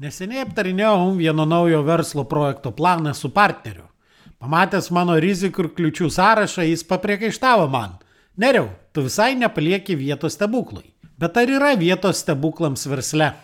Neseniai aptarinėjau vieno naujo verslo projekto planą su partneriu. Pamatęs mano rizikų ir kliučių sąrašą, jis papriekaištavo man. Neriau, tu visai nepalieki vietos stebuklui. Bet ar yra vietos stebuklams versle?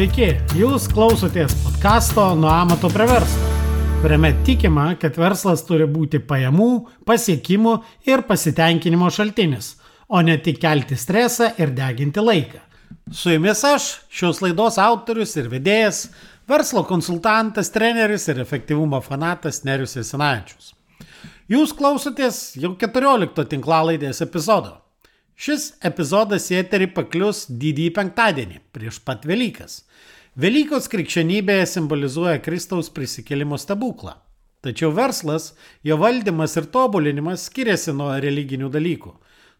Sveiki, jūs klausotės podkasto Nuo amato prie verslo, kuriame tikima, kad verslas turi būti pajamų, pasiekimų ir pasitenkinimo šaltinis, o ne tik kelti stresą ir deginti laiką. Su jumis aš, šios laidos autorius ir vedėjas, verslo konsultantas, treneris ir efektyvumo fanatas Nerius Esinavičius. Jūs klausotės jau 14 tinklalaidės epizodo. Šis epizodas į eterį paklius didįjį penktadienį, prieš pat Velykas. Velykos krikščionybėje simbolizuoja Kristaus prisikėlimo stebuklą. Tačiau verslas, jo valdymas ir tobulinimas skiriasi nuo religinių dalykų.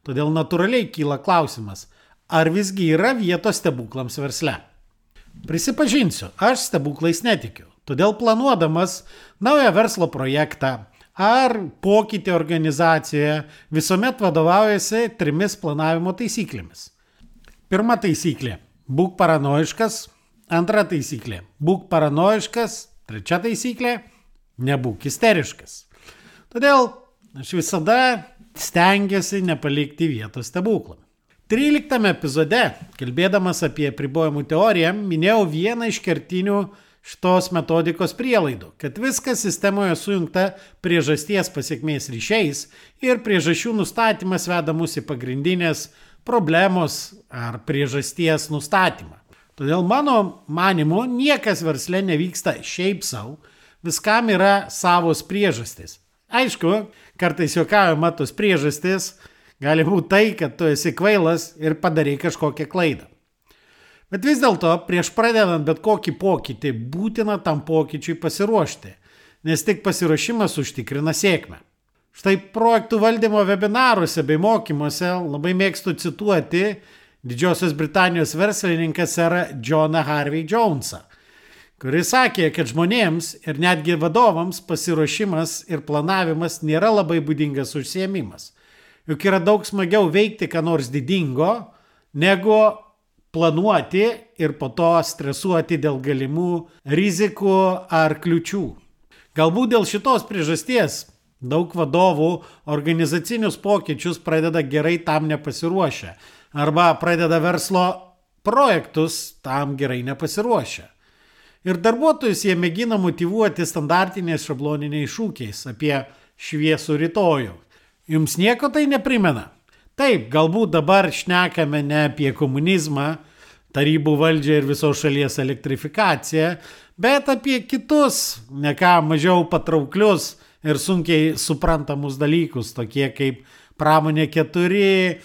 Todėl natūraliai kyla klausimas, ar visgi yra vietos stebuklams versle. Prisipažinsiu, aš stebuklais netikiu. Todėl planuodamas naują verslo projektą ar pokytį organizacijoje visuomet vadovaujasi trimis planavimo taisyklėmis. Pirma taisyklė - būk paranoiškas, Antra taisyklė - būk paranoiškas. Trečia taisyklė - nebūk isteriškas. Todėl aš visada stengiuosi nepalikti vietos stebuklą. 13 epizode, kalbėdamas apie pribojimų teoriją, minėjau vieną iš kertinių šitos metodikos prielaidų, kad viskas sistemoje sujungta priežasties pasiekmės ryšiais ir priežasčių nustatymas veda mus į pagrindinės problemos ar priežasties nustatymą. Todėl mano manimu niekas versle nevyksta šiaip savo, viskam yra savos priežastys. Aišku, kartais juokavimo tos priežastys gali būti tai, kad tu esi kvailas ir padarai kažkokią klaidą. Bet vis dėlto, prieš pradedant bet kokį pokytį, būtina tam pokyčiui pasiruošti, nes tik pasiruošimas užtikrina sėkmę. Štai projektų valdymo webinaruose bei mokymuose labai mėgstu cituoti Didžiosios Britanijos verslininkas yra Johną Harvey Jonesą, kuris sakė, kad žmonėms ir netgi vadovams pasiruošimas ir planavimas nėra labai būdingas užsiemimas. Juk yra daug smagiau veikti ką nors didingo, negu planuoti ir po to stresuoti dėl galimų rizikų ar kliučių. Galbūt dėl šitos priežasties daug vadovų organizacinius pokyčius pradeda gerai tam nepasiruošę arba pradeda verslo projektus tam gerai nepasiruošę. Ir darbuotojus jie mėgina motivuoti standartiniais šabloniniais šūkiais apie šviesų rytojų. Jums nieko tai neprimena? Taip, galbūt dabar šnekame ne apie komunizmą, tarybų valdžią ir visos šalies elektrifikaciją, bet apie kitus, ne ką mažiau patrauklius ir sunkiai suprantamus dalykus, tokie kaip pramonė 4, E,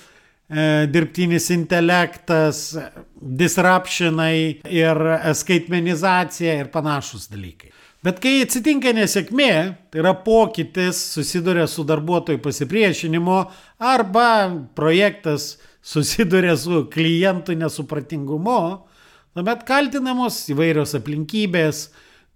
dirbtinis intelektas, disruptionai ir skaitmenizacija ir panašus dalykai. Bet kai atsitinka nesėkmė, tai yra pokytis, susiduria su darbuotojų pasipriešinimu arba projektas susiduria su klientų nesupratingumu, tuomet kaltinamos įvairios aplinkybės,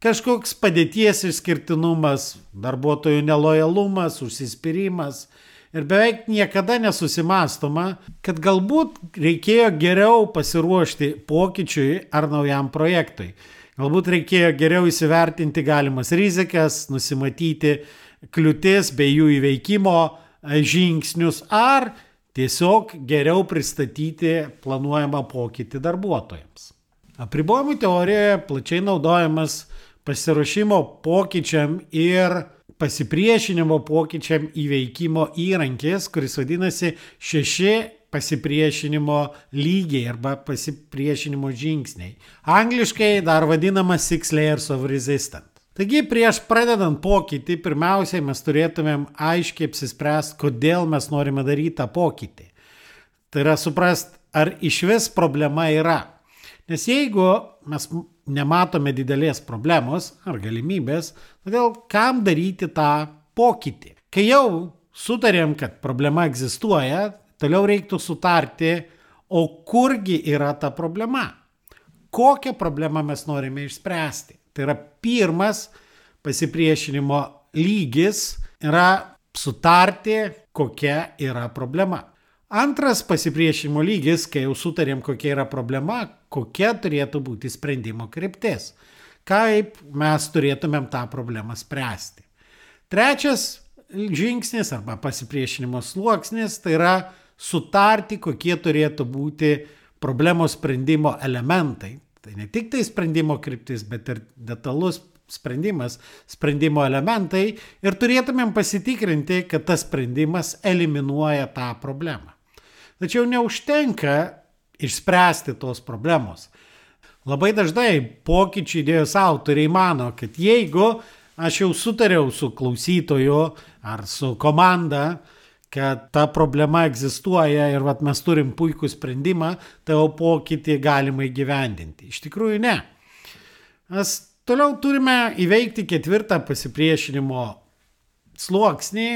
kažkoks padėties išskirtinumas, darbuotojų nelojalumas, užsispyrimas ir beveik niekada nesusimastoma, kad galbūt reikėjo geriau pasiruošti pokyčiui ar naujam projektui. Galbūt reikėjo geriau įsivertinti galimas rizikas, nusimatyti kliūtis bei jų įveikimo e, žingsnius ar tiesiog geriau pristatyti planuojamą pokytį darbuotojams. Apribojimų teorijoje plačiai naudojamas pasiruošimo pokyčiam ir pasipriešinimo pokyčiam įveikimo įrankis, kuris vadinasi šeši pasipriešinimo lygiai arba pasipriešinimo žingsniai. Angliškai dar vadinamas Six Layers of Resistance. Taigi prieš pradedant pokytį, pirmiausiai mes turėtumėm aiškiai apsispręsti, kodėl mes norime daryti tą pokytį. Tai yra suprast, ar iš vis problema yra. Nes jeigu mes nematome didelės problemos ar galimybės, todėl kam daryti tą pokytį? Kai jau sutarėm, kad problema egzistuoja, toliau reiktų sutarti, o kurgi yra ta problema? kokią problemą mes norime išspręsti. Tai yra pirmas pasipriešinimo lygis yra sutarti, kokia yra problema. Antras pasipriešinimo lygis, kai jau sutarėm, kokia yra problema, kokia turėtų būti sprendimo kryptis, kaip mes turėtumėm tą problemą spręsti. Trečias žingsnis arba pasipriešinimo sluoksnis tai yra sutarti, kokie turėtų būti problemos sprendimo elementai. Tai ne tik tai sprendimo kryptis, bet ir detalus sprendimas, sprendimo elementai ir turėtumėm pasitikrinti, kad tas sprendimas eliminuoja tą problemą. Tačiau neužtenka išspręsti tos problemos. Labai dažnai pokyčių idėjos autoriai mano, kad jeigu aš jau sutariau su klausytoju ar su komanda, kad ta problema egzistuoja ir vat, mes turim puikų sprendimą, tai jau pokytį galima įgyvendinti. Iš tikrųjų ne. Mes Toliau turime įveikti ketvirtą pasipriešinimo sluoksnį,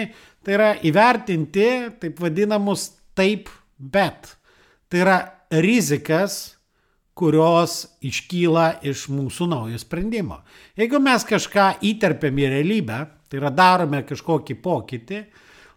tai yra įvertinti taip vadinamus taip bet. Tai yra rizikas, kurios iškyla iš mūsų naujo sprendimo. Jeigu mes kažką įterpiam į realybę, tai yra darome kažkokį pokytį,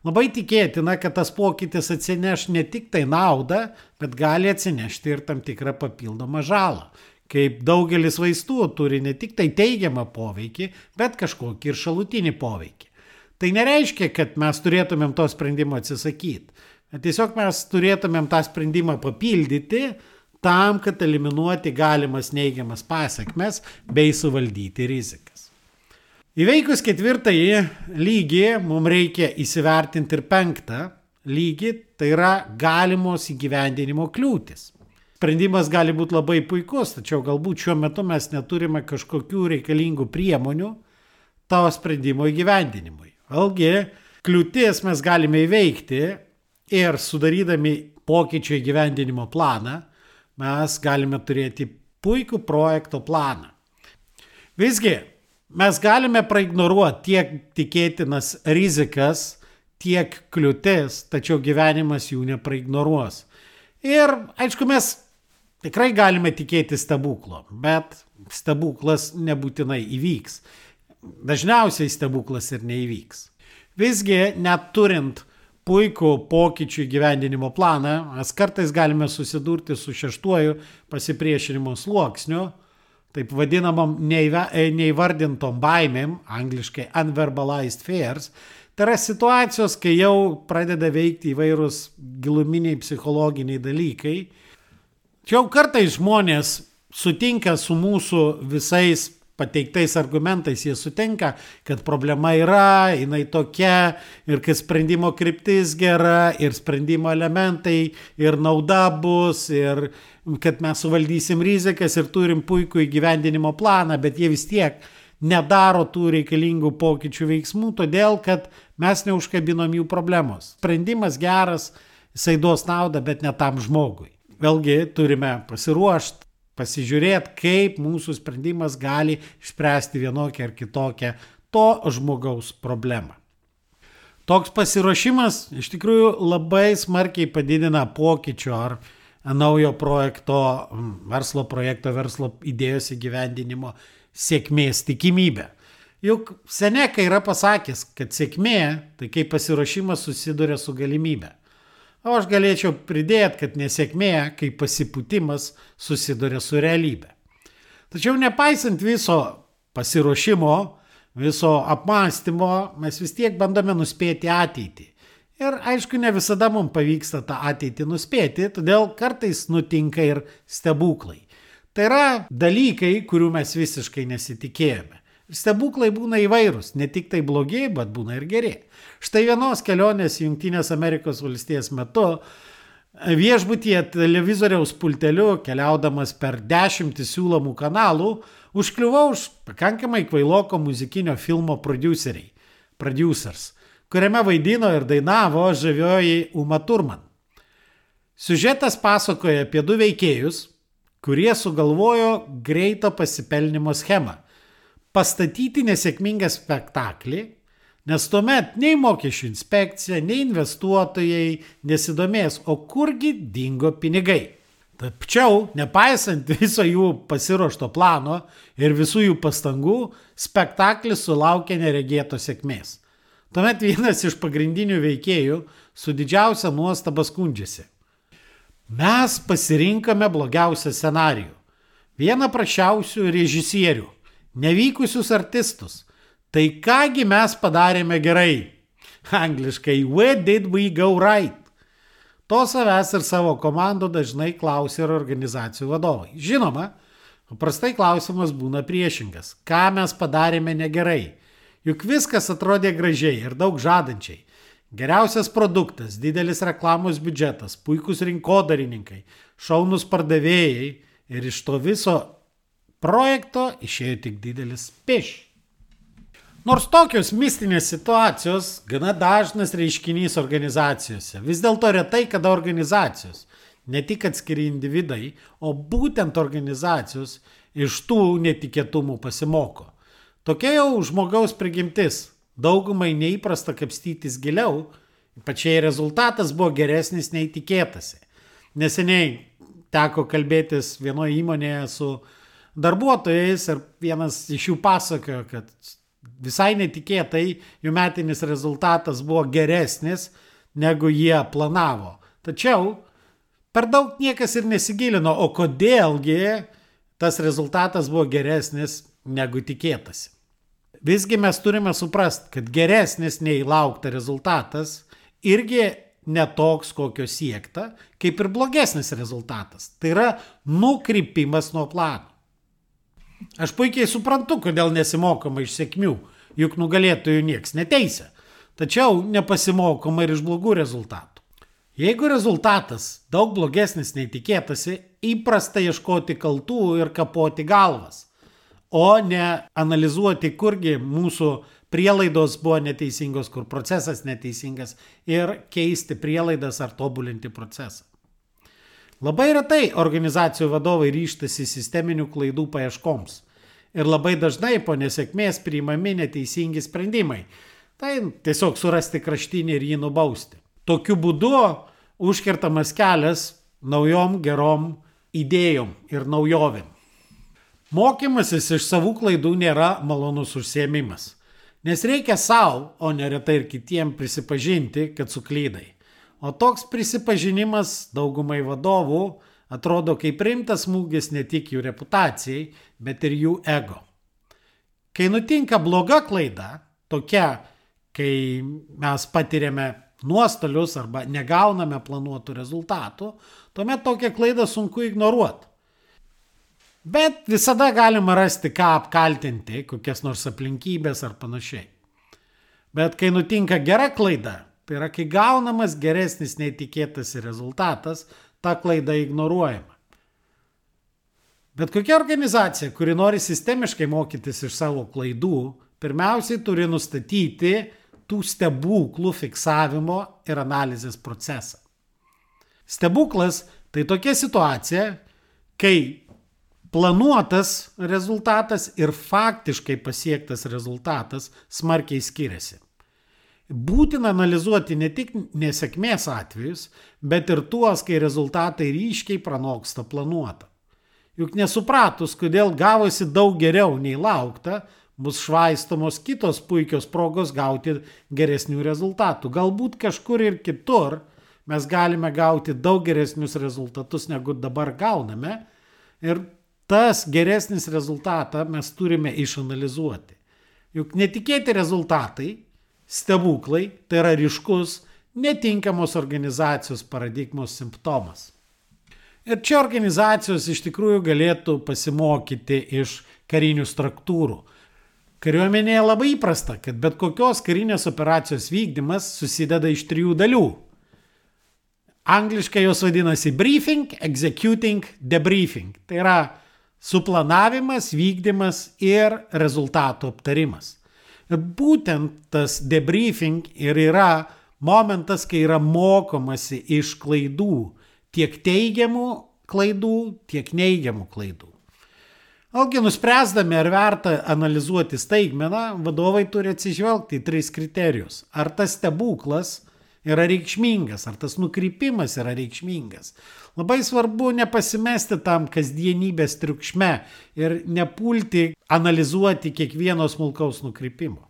labai tikėtina, kad tas pokytis atsineš ne tik tai naudą, bet gali atsinešti ir tam tikrą papildomą žalą kaip daugelis vaistų turi ne tik tai teigiamą poveikį, bet kažkokį ir šalutinį poveikį. Tai nereiškia, kad mes turėtumėm to sprendimo atsisakyti. Tiesiog mes turėtumėm tą sprendimą papildyti tam, kad eliminuoti galimas neigiamas pasiekmes bei suvaldyti rizikas. Įveikus ketvirtąjį lygį mums reikia įsivertinti ir penktą lygį, tai yra galimos įgyvendinimo kliūtis. Sprendimas gali būti labai puikus, tačiau galbūt šiuo metu mes neturime kažkokių reikalingų priemonių tavo sprendimo įgyvendinimui. Vėlgi, kliūtis mes galime įveikti ir sudarydami pokyčio įgyvendinimo planą, mes galime turėti puikų projekto planą. Visgi, mes galime praignoruoti tiek tikėtinas rizikas, tiek kliūtis, tačiau gyvenimas jų nepraignoruos. Ir aišku, mes Tikrai galime tikėti stebuklo, bet stebuklas nebūtinai įvyks. Dažniausiai stebuklas ir neįvyks. Visgi, net turint puikų pokyčių įgyvendinimo planą, mes kartais galime susidurti su šeštuoju pasipriešinimo sluoksniu, taip vadinamam neįvardintom baimėm, angliškai unverbalized fears. Tai yra situacijos, kai jau pradeda veikti įvairūs giluminiai psichologiniai dalykai, jau kartais žmonės sutinka su mūsų visais pateiktais argumentais, jie sutinka, kad problema yra, jinai tokia ir kad sprendimo kryptis gera ir sprendimo elementai ir nauda bus ir kad mes suvaldysim rizikas ir turim puikų įgyvendinimo planą, bet jie vis tiek nedaro tų reikalingų pokyčių veiksmų, todėl kad mes neužkabinom jų problemos. Sprendimas geras, jisai duos naudą, bet ne tam žmogui vėlgi turime pasiruošti, pasižiūrėti, kaip mūsų sprendimas gali išspręsti vienokią ar kitokią to žmogaus problemą. Toks pasiruošimas iš tikrųjų labai smarkiai padidina pokyčio ar naujo projekto, verslo projekto, verslo idėjos įgyvendinimo sėkmės tikimybę. Juk Seneka yra pasakęs, kad sėkmė tai kaip pasiruošimas susiduria su galimybė. O aš galėčiau pridėti, kad nesėkmė, kaip pasipūtimas, susiduria su realybė. Tačiau nepaisant viso pasiruošimo, viso apmąstymo, mes vis tiek bandome nuspėti ateitį. Ir aišku, ne visada mums pavyksta tą ateitį nuspėti, todėl kartais nutinka ir stebuklai. Tai yra dalykai, kurių mes visiškai nesitikėjome. Stebuklai būna įvairūs, ne tik tai blogi, bet būna ir geri. Štai vienos kelionės Junktinės Amerikos valstijas metu viešbutyje televizoriaus pulteliu, keliaudamas per dešimtį siūlomų kanalų, užkliuvau už pakankamai kvailoko muzikinio filmo produceriai, producers, kuriame vaidino ir dainavo žavioji Uma Turman. Siužetas pasakoja apie du veikėjus, kurie sugalvojo greito pasipelnimo schemą pastatyti nesėkmingą spektaklį, nes tuomet nei mokesčių inspekcija, nei investuotojai nesidomės, o kurgi dingo pinigai. Tačiau, nepaisant viso jų pasiruošto plano ir visų jų pastangų, spektaklis sulaukė neregėtos sėkmės. Tuomet vienas iš pagrindinių veikėjų su didžiausia nuostaba skundžiasi. Mes pasirinkome blogiausią scenarijų. Vieną prašiausių režisierių, nevykusius artistus. Tai kągi mes padarėme gerai? Angliškai, where did we go right? To savęs ir savo komandų dažnai klausia ir organizacijų vadovai. Žinoma, paprastai klausimas būna priešingas. Ką mes padarėme negerai? Juk viskas atrodė gražiai ir daug žadančiai. Geriausias produktas, didelis reklamos biudžetas, puikūs rinkodarininkai, šaunus pardavėjai ir iš to viso projekto išėjo tik didelis piš. Nors tokios mistinės situacijos gana dažnas reiškinys organizacijose, vis dėlto retai kada organizacijos, ne tik atskiri individai, o būtent organizacijos iš tų netikėtumų pasimoko. Tokia jau žmogaus prigimtis. Daugumai neįprasta kapstytis giliau, pačiai rezultatas buvo geresnis nei tikėtasi. Neseniai teko kalbėtis vienoje įmonėje su darbuotojais ir vienas iš jų pasakojo, kad visai netikėtai jų metinis rezultatas buvo geresnis, negu jie planavo. Tačiau per daug niekas ir nesigilino, o kodėlgi tas rezultatas buvo geresnis negu tikėtasi. Visgi mes turime suprasti, kad geresnis nei laukta rezultatas irgi netoks, kokio siekta, kaip ir blogesnis rezultatas. Tai yra nukrypimas nuo plano. Aš puikiai suprantu, kodėl nesimokoma iš sėkmių, juk nugalėtojų nieks neteisė. Tačiau nepasimokoma ir iš blogų rezultatų. Jeigu rezultatas daug blogesnis nei tikėtasi, įprasta ieškoti kaltų ir kapoti galvas, o ne analizuoti, kurgi mūsų prielaidos buvo neteisingos, kur procesas neteisingas ir keisti prielaidas ar tobulinti procesą. Labai retai organizacijų vadovai ryštasi sisteminių klaidų paieškoms. Ir labai dažnai po nesėkmės priimami neteisingi sprendimai. Tai tiesiog surasti kraštinį ir jį nubausti. Tokiu būdu užkirtamas kelias naujom gerom idėjom ir naujovėm. Mokymasis iš savų klaidų nėra malonus užsiemimas. Nes reikia savo, o neretai ir kitiems prisipažinti, kad suklydai. O toks prisipažinimas daugumai vadovų atrodo kaip rimtas smūgis ne tik jų reputacijai, bet ir jų ego. Kai nutinka bloga klaida, tokia, kai mes patiriame nuostolius arba negauname planuotų rezultatų, tuomet tokią klaidą sunku ignoruoti. Bet visada galima rasti, ką apkaltinti, kokias nors aplinkybės ar panašiai. Bet kai nutinka gera klaida, Tai yra, kai gaunamas geresnis nei tikėtasi rezultatas, ta klaida ignoruojama. Bet kokia organizacija, kuri nori sistemiškai mokytis iš savo klaidų, pirmiausiai turi nustatyti tų stebuklų fiksavimo ir analizės procesą. Stebuklas tai tokia situacija, kai planuotas rezultatas ir faktiškai pasiektas rezultatas smarkiai skiriasi. Būtina analizuoti ne tik nesėkmės atvejus, bet ir tuos, kai rezultatai ryškiai pranoksta planuotą. Juk nesupratus, kodėl gavosi daug geriau nei laukta, bus švaistomos kitos puikios progos gauti geresnių rezultatų. Galbūt kažkur ir kitur mes galime gauti daug geresnius rezultatus, negu dabar gauname. Ir tas geresnis rezultatą mes turime išanalizuoti. Juk netikėti rezultatai stebuklai tai yra ryškus netinkamos organizacijos paradigmos simptomas. Ir čia organizacijos iš tikrųjų galėtų pasimokyti iš karinių struktūrų. Kariuomenėje labai įprasta, kad bet kokios karinės operacijos vykdymas susideda iš trijų dalių. Angliškai jos vadinasi briefing, executing, debriefing. Tai yra suplanavimas, vykdymas ir rezultatų aptarimas. Būtent tas debriefing ir yra momentas, kai yra mokomasi iš klaidų, tiek teigiamų klaidų, tiek neigiamų klaidų. Algi nuspręsdami, ar verta analizuoti staigmeną, vadovai turi atsižvelgti į tris kriterijus. Ar tas stebuklas yra reikšmingas, ar tas nukrypimas yra reikšmingas. Labai svarbu nepasimesti tam kasdienybės triukšme ir nepulti analizuoti kiekvieno smulkaus nukrypimo.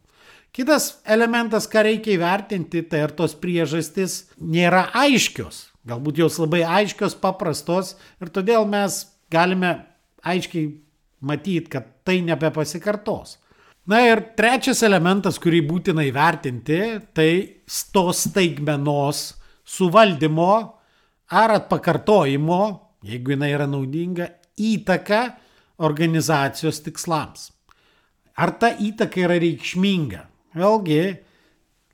Kitas elementas, ką reikia įvertinti, tai ar tos priežastys nėra aiškios. Galbūt jos labai aiškios, paprastos ir todėl mes galime aiškiai matyti, kad tai nebepasikartos. Na ir trečias elementas, kurį būtina įvertinti, tai tos staigmenos suvaldymo ar atpakartojimo, jeigu jinai yra naudinga, įtaka organizacijos tikslams. Ar ta įtaka yra reikšminga? Vėlgi,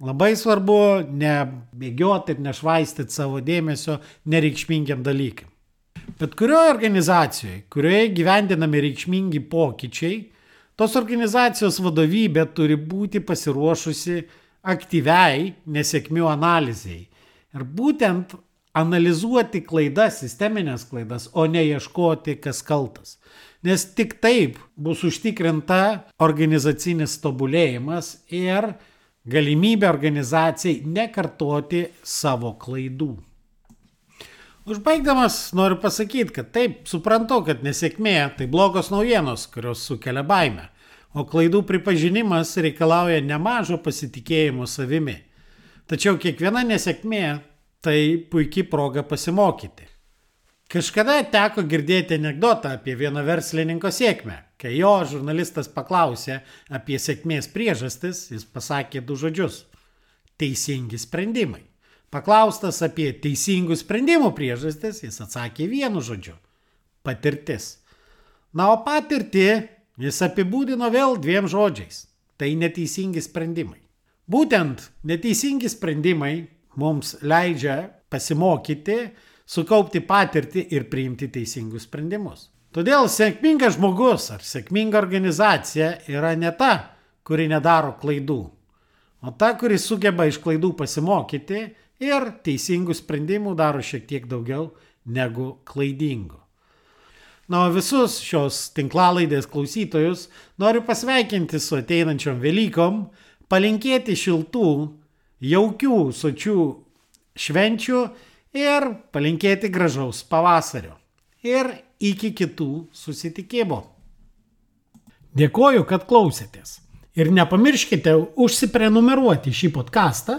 labai svarbu nebėgioti ir nešvaistyti savo dėmesio nereikšmingiam dalykam. Bet kurioje organizacijoje, kurioje gyvendinami reikšmingi pokyčiai, tos organizacijos vadovybė turi būti pasiruošusi aktyviai nesėkmių analizai. Ir būtent analizuoti klaidas, sisteminės klaidas, o ne ieškoti, kas kaltas. Nes tik taip bus užtikrinta organizacinis tobulėjimas ir galimybė organizacijai nekartoti savo klaidų. Užbaigdamas noriu pasakyti, kad taip, suprantu, kad nesėkmė tai blogos naujienos, kurios sukelia baimę, o klaidų pripažinimas reikalauja nemažo pasitikėjimo savimi. Tačiau kiekviena nesėkmė tai puikiai proga pasimokyti. Kažkada teko girdėti anegdotą apie vieno verslininko sėkmę. Kai jo žurnalistas paklausė apie sėkmės priežastis, jis pasakė du žodžius - teisingi sprendimai. Paklaustas apie teisingų sprendimų priežastis, jis atsakė vienu žodžiu - patirtis. Na, o patirtį jis apibūdino vėl dviem žodžiais - tai neteisingi sprendimai. Būtent neteisingi sprendimai mums leidžia pasimokyti, sukaupti patirtį ir priimti teisingus sprendimus. Todėl sėkmingas žmogus ar sėkminga organizacija yra ne ta, kuri nedaro klaidų, o ta, kuri sugeba iš klaidų pasimokyti ir teisingų sprendimų daro šiek tiek daugiau negu klaidingų. Na, o visus šios tinklalaidės klausytojus noriu pasveikinti su ateinančiom Velykom, palinkėti šiltų, jaukių, sočių švenčių ir palinkėti gražaus pavasario. Ir iki kitų susitikimų. Dėkoju, kad klausėtės. Ir nepamirškite užsiprenumeruoti šį podcastą